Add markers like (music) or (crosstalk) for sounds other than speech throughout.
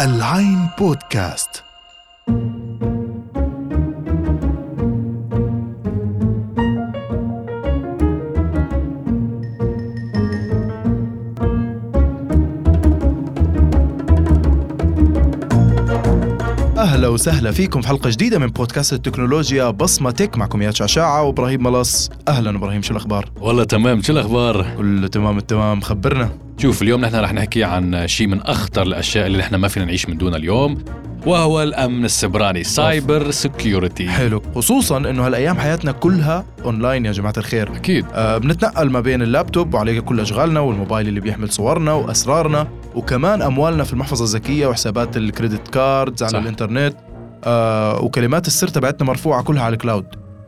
العين بودكاست. أهلا وسهلا فيكم في حلقة جديدة من بودكاست التكنولوجيا بصمة تك. معكم يا شعشاعه وإبراهيم ملص أهلا إبراهيم شو الأخبار؟ والله تمام شو الأخبار؟ كله تمام التمام خبرنا. شوف اليوم نحن رح نحكي عن شيء من أخطر الأشياء اللي نحن ما فينا نعيش من دونها اليوم وهو الأمن السبراني cyber security حلو. خصوصا إنه هالأيام حياتنا كلها أونلاين يا جماعة الخير. أكيد. آه بنتنقل ما بين اللابتوب وعليه كل أشغالنا والموبايل اللي بيحمل صورنا وأسرارنا وكمان أموالنا في المحفظة الذكية وحسابات ال credit cards على صح. الإنترنت آه وكلمات السر تبعتنا مرفوعة كلها على ال cloud.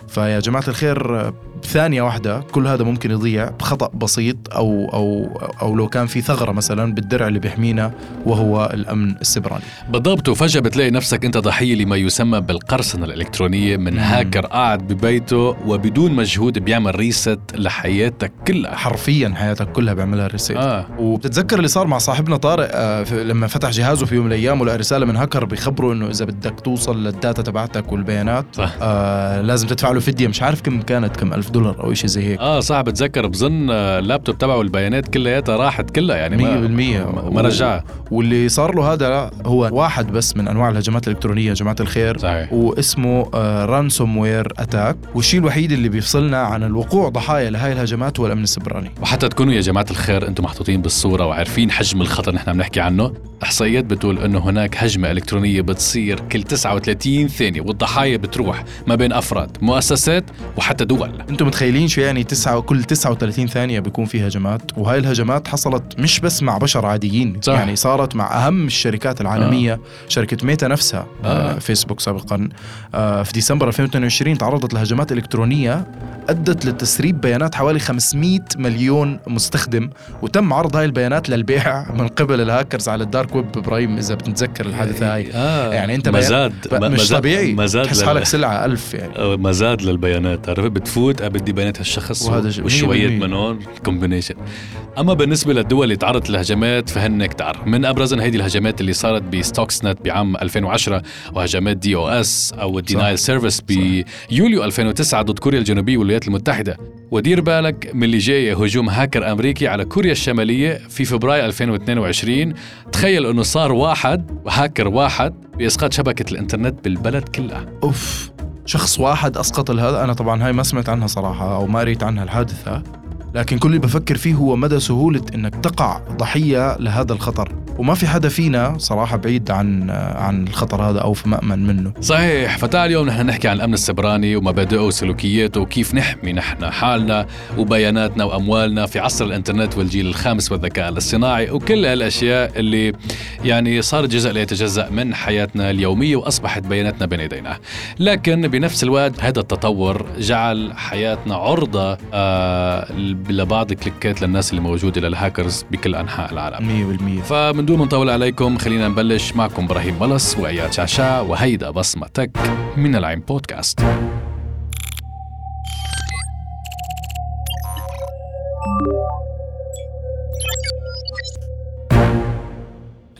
فيا جماعة الخير آه، بثانية واحدة كل هذا ممكن يضيع بخطأ بسيط أو أو أو لو كان في ثغرة مثلا بالدرع اللي بيحمينا وهو الأمن السبراني. بالضبط وفجأة بتلاقي نفسك أنت ضحية لما يسمى بالقرصنة الإلكترونية من مم. هاكر قاعد ببيته وبدون مجهود بيعمل reset لحياتك كلها. حرفيا حياتك كلها بيعملها reset آه. وبتتذكر اللي صار مع صاحبنا طارق آه، لما فتح جهازه في يوم من الأيام ولقى رسالة من هاكر بيخبره إنه إذا بدك توصل لل data تبعتك والبيانات صح. آه لازم تدفع له فدية مش عارف كم كانت كم ألف دولار أو شيء زي هيك. آه صح بتذكر بظن آه، اللابتوب تبعه البيانات كلياتها راحت كلها يعني ما 100% ما- ما رجعها. واللي صار له هذا هو واحد بس من أنواع الهجمات الإلكترونية يا جماعة الخير صحيح. واسمه ransomware attack والشيء الوحيد اللي بيفصلنا عن الوقوع ضحايا لهاي الهجمات هو الأمن السبراني. وحتى تكونوا يا جماعة الخير أنتم محطوطين بالصورة وعارفين حجم الخطر نحن بنحكي عنه. إحصائيات بتقول أنه هناك هجمة إلكترونية بتصير كل 39 ثانية والضحايا بتروح ما بين أفراد مؤسسات وحتى دول. أنتم متخيلين شو يعني تسعة كل 39 ثانية بيكون في هجمات وهاي الهجمات حصلت مش بس مع بشر عاديين صح. يعني صارت مع أهم الشركات العالمية آه. شركة ميتا نفسها آه. آه. فيسبوك سابقا آه في ديسمبر 2022 تعرضت لهجمات إلكترونية أدت لتسريب بيانات حوالي 500 مليون مستخدم وتم عرض هاي البيانات للبيع (laughs) من قبل الهاكرز على ال dark web إبراهيم إذا بتتذكر الحادثة هاي آه يعني أنت مزاد مش مزاد- طبيعي مزاد تحس حالك سلعة ألف يعني آه، مزاد للبيانات عرفت بتفوت بدي بيانات هالشخص وهذا 100% من هون combination أما بالنسبة للدول اللي تعرضت للهجمات فهن كتار. من ابرزهم هيدي الهجمات اللي صارت ب Stuxnet بعام 2010 وهجمات DoS أو ال denial service بيوليو 2009 ضد كوريا الجنوبية والولايات المتحدة. ودير بالك من اللي جاي هجوم هاكر أمريكي على كوريا الشمالية في فبراير 2022 تخيل إنه صار واحد هاكر واحد بإسقاط شبكة الإنترنت بالبلد كلها. أوف. شخص واحد أسقط هذا أنا طبعا هاي ما سمعت عنها صراحة أو ما قريت عنها الحادثة لكن كل اللي بفكر فيه هو مدى سهولة إنك تقع ضحية لهذا الخطر. وما في حدا فينا صراحة بعيد عن عن الخطر هذا أو في مأمن منه. صحيح. فتعال اليوم نحن نحكي عن الأمن السبراني ومبادئه وسلوكياته وكيف نحمي نحن حالنا وبياناتنا وأموالنا في عصر الإنترنت والجيل الخامس والذكاء الاصطناعي وكل هالأشياء اللي يعني صارت جزء لا يتجزأ من حياتنا اليومية وأصبحت بياناتنا بين ايدينا لكن بنفس الوقت هذا التطور جعل حياتنا عرضة آه لبعض الكليكات للناس اللي موجوده للهاكرز بكل أنحاء العالم. 100% فمن دون ما نطول عليكم. خلينا نبلش معكم إبراهيم ملص وإياد شعشاع وهيدا بصمه تك من العين بودكاست.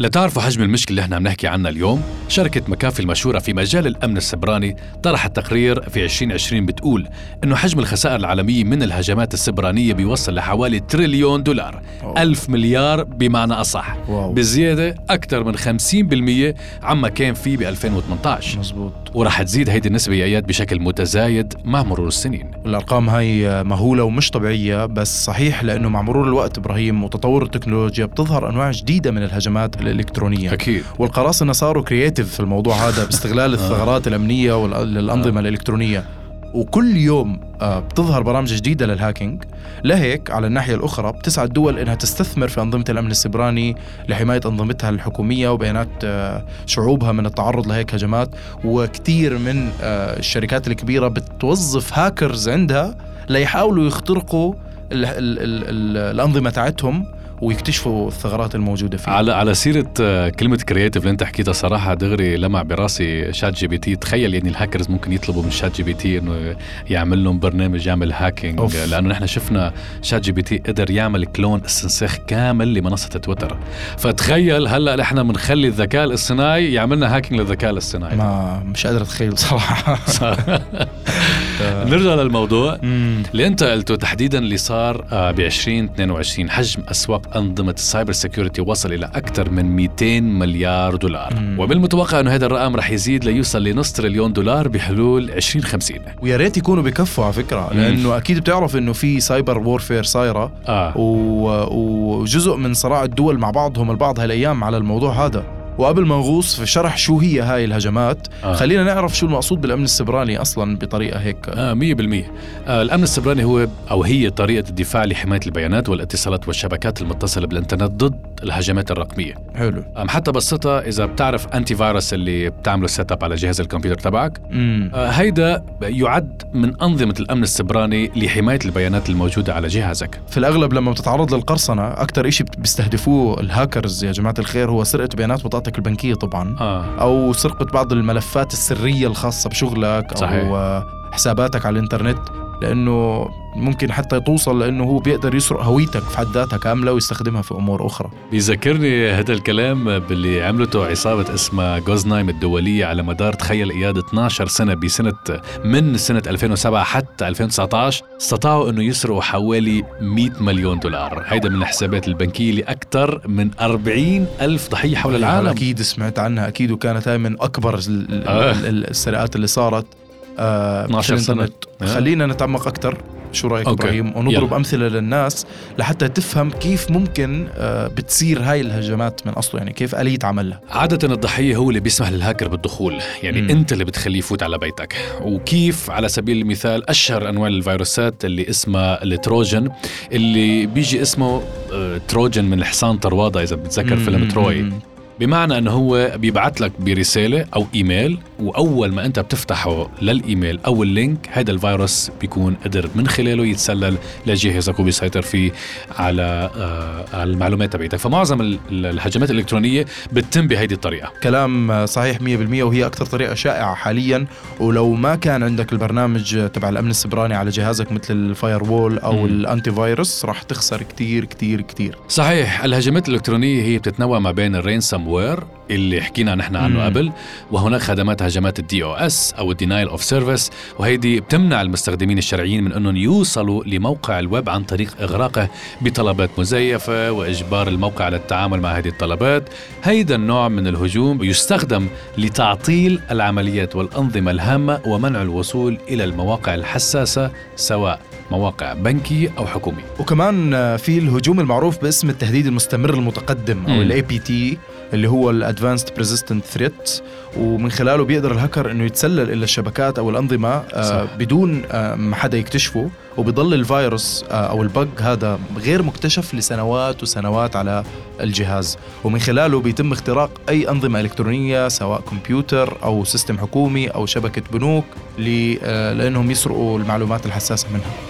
لتعرفوا حجم المشكلة اللي إحنا عم نحكي عنها اليوم شركة مكافي المشهورة في مجال الأمن السبراني طرحت تقرير في 2020 بتقول إنه حجم الخسائر العالمية من الهجمات السبرانية بيوصل لحوالي تريليون دولار أوه. ألف مليار بمعنى أصح. wow. بزيادة أكثر من 50% عما كان فيه ب 2018 مزبوط ورح تزيد هيدي النسبة يا إياد بشكل متزايد مع مرور السنين. الأرقام هاي مهولة ومش طبيعية بس صحيح لأنه مع مرور الوقت إبراهيم وتطور التكنولوجيا بتظهر أنواع جديدة من الهجمات الإلكترونية. أكيد. والقراصنة صاروا creative في الموضوع هذا باستغلال (laughs) الثغرات الأمنية والأنظمة الإلكترونية. وكل يوم آه، بتظهر برامج جديدة لل hacking. لهيك على الناحية الأخرى بتسعى الدول إنها تستثمر في أنظمة الأمن السيبراني لحماية أنظمتها الحكومية وبيانات آه، شعوبها من التعرض لهيك هجمات. وكثير من آه، الشركات الكبيرة بتوظف هاكرز عندها ليحاولوا يخترقوا ال ال ال ال الأنظمة تاعتهم. ويكتشفوا الثغرات الموجودة فيه على على سيرة آه، كلمة creative اللي انت حكيتها صراحة دغري لمع براسي ChatGPT. تخيل يعني الهاكرز ممكن يطلبوا من ChatGPT إنه يعمل لهم برنامج يعمل hacking أوف. لأنه نحن شفنا ChatGPT قدر يعمل clone استنساخ كامل لمنصة تويتر. فتخيل هلأ نحن بنخلي الذكاء الاصطناعي يعملنا hacking للذكاء الاصطناعي. ما مش قادر أتخيل صراحة. (laughs) نرجع للموضوع. اللي انت قلته تحديدا اللي صار آه، ب 2022 حجم أسواق أنظمة ال cyber security وصل إلى أكثر من 200 مليار دولار. وبالمتوقع إنه هذا الرقم رح يزيد ليوصل لنص تريليون دولار بحلول 2050 ويا ريت يكونوا بكفوا على فكرة. لأنه أكيد بتعرف إنه في cyber warfare صايرة. و- وجزء من صراع الدول مع بعضهم البعض هالأيام على الموضوع هذا. وقبل ما نغوص في شرح شو هي هاي الهجمات آه. خلينا نعرف شو المقصود بالأمن السيبراني أصلا بطريقة هيك. آه 100% آه الأمن السيبراني هو أو هي طريقة الدفاع لحماية البيانات والاتصالات والشبكات المتصلة بالإنترنت ضد الهجمات الرقمية. حلو. أم حتى بسطها إذا بتعرف antivirus اللي بتعمله setup على جهاز الكمبيوتر تبعك آه، هيدا يعد من أنظمة الأمن السيبراني لحماية البيانات الموجودة على جهازك. في الأغلب لما بتتعرض للقرصنة أكثر شيء بيستهدفوه الهاكرز يا جماعة الخير هو سرقة بيانات بطاقتك البنكية طبعا آه. أو سرقه بعض الملفات السرية الخاصة بشغلك صحيح. أو حساباتك على الإنترنت لأنه ممكن حتى توصل لأنه هو بيقدر يسرق هويتك في حد ذاتها كامله ويستخدمها في أمور أخرى. بيذكرني هذا الكلام باللي عملته عصابة اسمها جوزنايم الدولية على مدار تخيل إياد 12 سنة بسنة من سنة 2007 حتى 2019 استطاعوا أنه يسرقوا حوالي 100 مليون دولار. هيدا من الحسابات البنكية لأكثر من 40 ألف ضحية حول العالم. أكيد سمعت عنها. أكيد وكانت هاي من أكبر آه. ال- السرقات اللي صارت. آه 12 في سنة. الإنترنت. آه. خلينا نتعمق أكثر شو رأيك أوكي. إبراهيم ونضرب يلا. أمثلة للناس لحتى تفهم كيف ممكن آه بتصير هاي الهجمات من أصله يعني كيف آلية عملها عادة الضحية هو اللي بيسمح للهاكر بالدخول يعني. مم. أنت اللي بتخليه يفوت على بيتك وكيف على سبيل المثال أشهر أنواع الفيروسات اللي اسمها ال Trojan اللي بيجي اسمه آه، Trojan من الحصان طروادة إذا بتذكر فيلم. Troy. بمعنى إنه هو بيبعت لك برسالة أو إيميل وأول ما أنت بتفتحه للإيميل أو ال link هذا الفيروس بيكون قدر من خلاله يتسلل لجهازك وبيسيطر فيه على آه، المعلومات تبعتك فمعظم ال- الهجمات الإلكترونية بتتم بهيدي الطريقة. كلام صحيح 100% وهي أكثر طريقة شائعة حاليا. ولو ما كان عندك البرنامج تبع الأمن السيبراني على جهازك مثل ال firewall أو. ال antivirus راح تخسر كتير كتير كتير. صحيح الهجمات الإلكترونية هي بتتنوع ما بين ال ransomware اللي حكينا نحن عنه مم. قبل وهناك خدمات هجمات ال DoS أو ال denial of service وهيدي بتمنع المستخدمين الشرعيين من إنهم يوصلوا لموقع الويب عن طريق إغراقه بطلبات مزيفة وإجبار الموقع على التعامل مع هذه الطلبات هيدا النوع من الهجوم يستخدم لتعطيل العمليات والأنظمة الهامة ومنع الوصول إلى المواقع الحساسة سواء مواقع بنكية أو حكومية وكمان في الهجوم المعروف باسم التهديد المستمر المتقدم أو. ال APT اللي هو ال advanced persistent threat ومن خلاله بيقدر الهاكر إنه يتسلل إلى الشبكات أو الأنظمة آه. بدون آه ما حدا يكتشفه. وبيضل الفيروس آه أو ال bug هذا غير مكتشف لسنوات وسنوات على الجهاز. ومن خلاله بيتم اختراق أي أنظمة إلكترونية سواء كمبيوتر أو system حكومي أو شبكة بنوك لأنهم يسرقوا المعلومات الحساسة منها.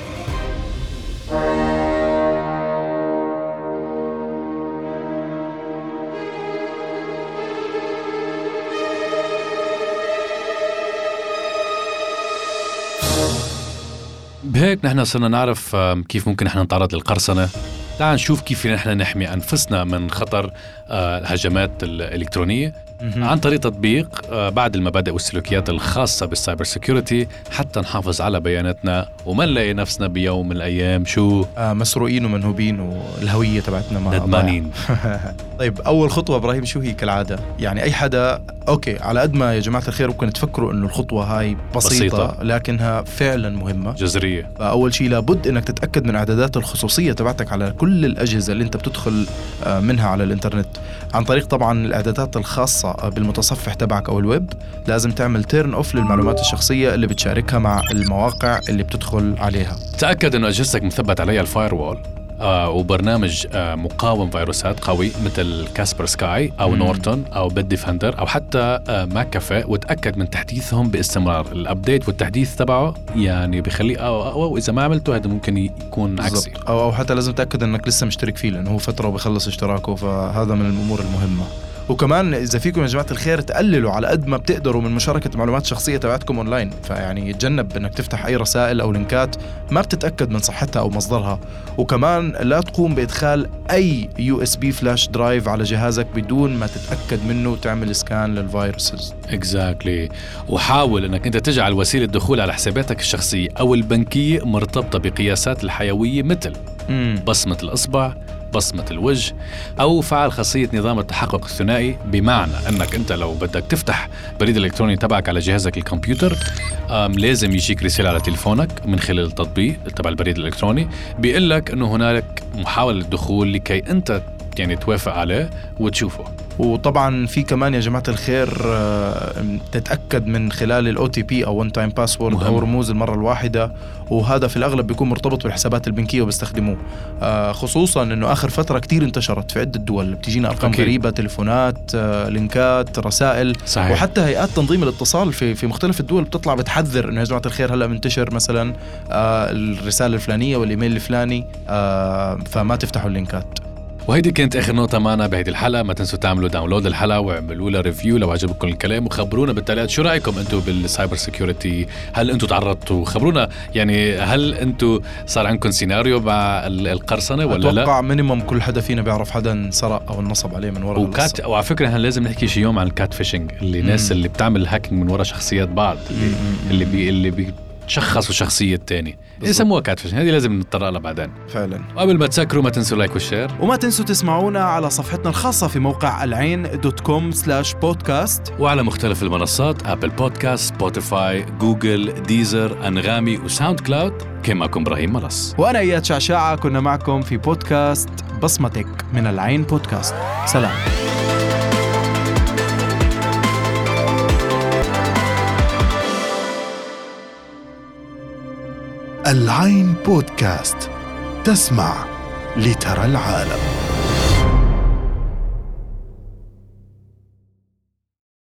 بهيك نحن صرنا نعرف كيف ممكن نحن نتعرض للقرصنة. تعال نشوف كيف نحن نحمي أنفسنا من خطر آه، الهجمات الإلكترونية. عن طريق تطبيق آه، بعض المبادئ والسلوكيات الخاصة بال cyber security حتى نحافظ على بياناتنا وما نلاقي نفسنا بيوم من الأيام. شو؟ آه مسروقين ومنهوبين والهوية تبعتنا ما ندمانين. (laughs) طيب أول خطوة إبراهيم شو هي كالعادة؟ يعني أي حدا أوكي على قد ما يا جماعة الخير ممكن تفكروا إنه الخطوة هاي بسيطة, بسيطة. بسيطة. لكنها فعلا مهمة جذرية فأول شيء لابد إنك تتأكد من إعدادات الخصوصية تبعتك على كل الأجهزة اللي أنت بتدخل آه، منها على الإنترنت عن طريق طبعا الإعدادات الخاصة آه، بالمتصفح تبعك أو الويب لازم تعمل turn off للمعلومات الشخصية اللي بتشاركها مع المواقع اللي بتدخل عليها تأكد أنه أجهزتك مثبت عليها ال firewall وبرنامج آه مقاوم فيروسات قوي مثل Kaspersky أو مم. Norton أو Bitdefender أو حتى آه McAfee وتأكد من تحديثهم باستمرار. ال update والتحديث تبعه يعني بخليه أو, أو, أو إذا ما عملته هذا ممكن يكون عكسي. أو أو حتى لازم تأكد إنك لسه مشترك فيه لأنه هو فترة وبخلص اشتراكه فهذا من الأمور المهمة. وكمان إذا فيكم يا جماعة الخير تقللوا على قد ما بتقدروا من مشاركة معلومات شخصية تبعتكم اونلاين فيعني تجنب إنك تفتح أي رسائل أو link ات ما بتتأكد من صحتها أو مصدرها. وكمان لا تقوم بإدخال أي USB flash drive على جهازك بدون ما تتأكد منه وتعمل scan لل viruses. exactly وحاول إنك أنت تجعل وسيلة دخول على حساباتك الشخصية أو البنكية مرتبطة بقياسات الحيوية مثل بصمة الإصبع بصمة الوجه أو فعل خاصية نظام التحقق الثنائي بمعنى أنك أنت لو بدك تفتح بريد الإلكتروني تبعك على جهازك الكمبيوتر لازم يجيك رسالة على تليفونك من خلال التطبيق تبع البريد الإلكتروني بيقول لك أنه هنالك محاولة دخول لكي أنت يعني توافق عليه وتشوفه. وطبعا في كمان يا جماعة الخير آه، تتأكد من خلال ال OTP أو one time password. أو رموز المرة الواحدة وهذا في الأغلب بيكون مرتبط بالحسابات البنكية وبيستخدموه. آه، خصوصا إنه آخر فترة كتير انتشرت في عدة دول. بتجينا أرقام أكيد. غريبة تليفونات آه، لينكات رسائل صحيح. وحتى هيئات تنظيم الاتصال في في مختلف الدول بتطلع بتحذر إنه يا جماعة الخير هلا منتشر مثلا الرسالة الفلانية والإيميل الفلاني فما تفتحوا اللينكات. وهيدي كانت آخر نقطة معنا بهيدي الحلقة. ما تنسوا تعملوا download للحلقة واعملوا لها review لو عجبكم الكلام وخبرونا بالتعليقات. شو رأيكم أنتم بال cyber security هل أنتم تعرضتوا؟ خبرونا يعني هل أنتم صار عندكم سيناريو مع ال- القرصنة ولا لا؟ أتوقع minimum كل حدا فينا بيعرف حدا سرق أو انصب عليه من وراء وكات وعلى فكرة هل لازم نحكي شي يوم عن ال catfishing اللي الناس مم. اللي بتعمل hacking من وراء شخصيات بعض اللي اللي بي اللي بيشخصوا شخصية بالضبط. يسموها catfishing هذه لازم نتطرق لها بعدين. فعلا. وقبل ما تسكروا ما تنسوا like وال share وما تنسوا تسمعونا على صفحتنا الخاصة في موقع العين dot com slash podcast وعلى مختلف المنصات Apple Podcast Spotify Google Deezer أنغامي و SoundCloud كان معكم إبراهيم ملص. وأنا إياد شعشاعة كنا معكم في بودكاست بصمتك من العين بودكاست سلام. العين بودكاست تسمع لترى العالم.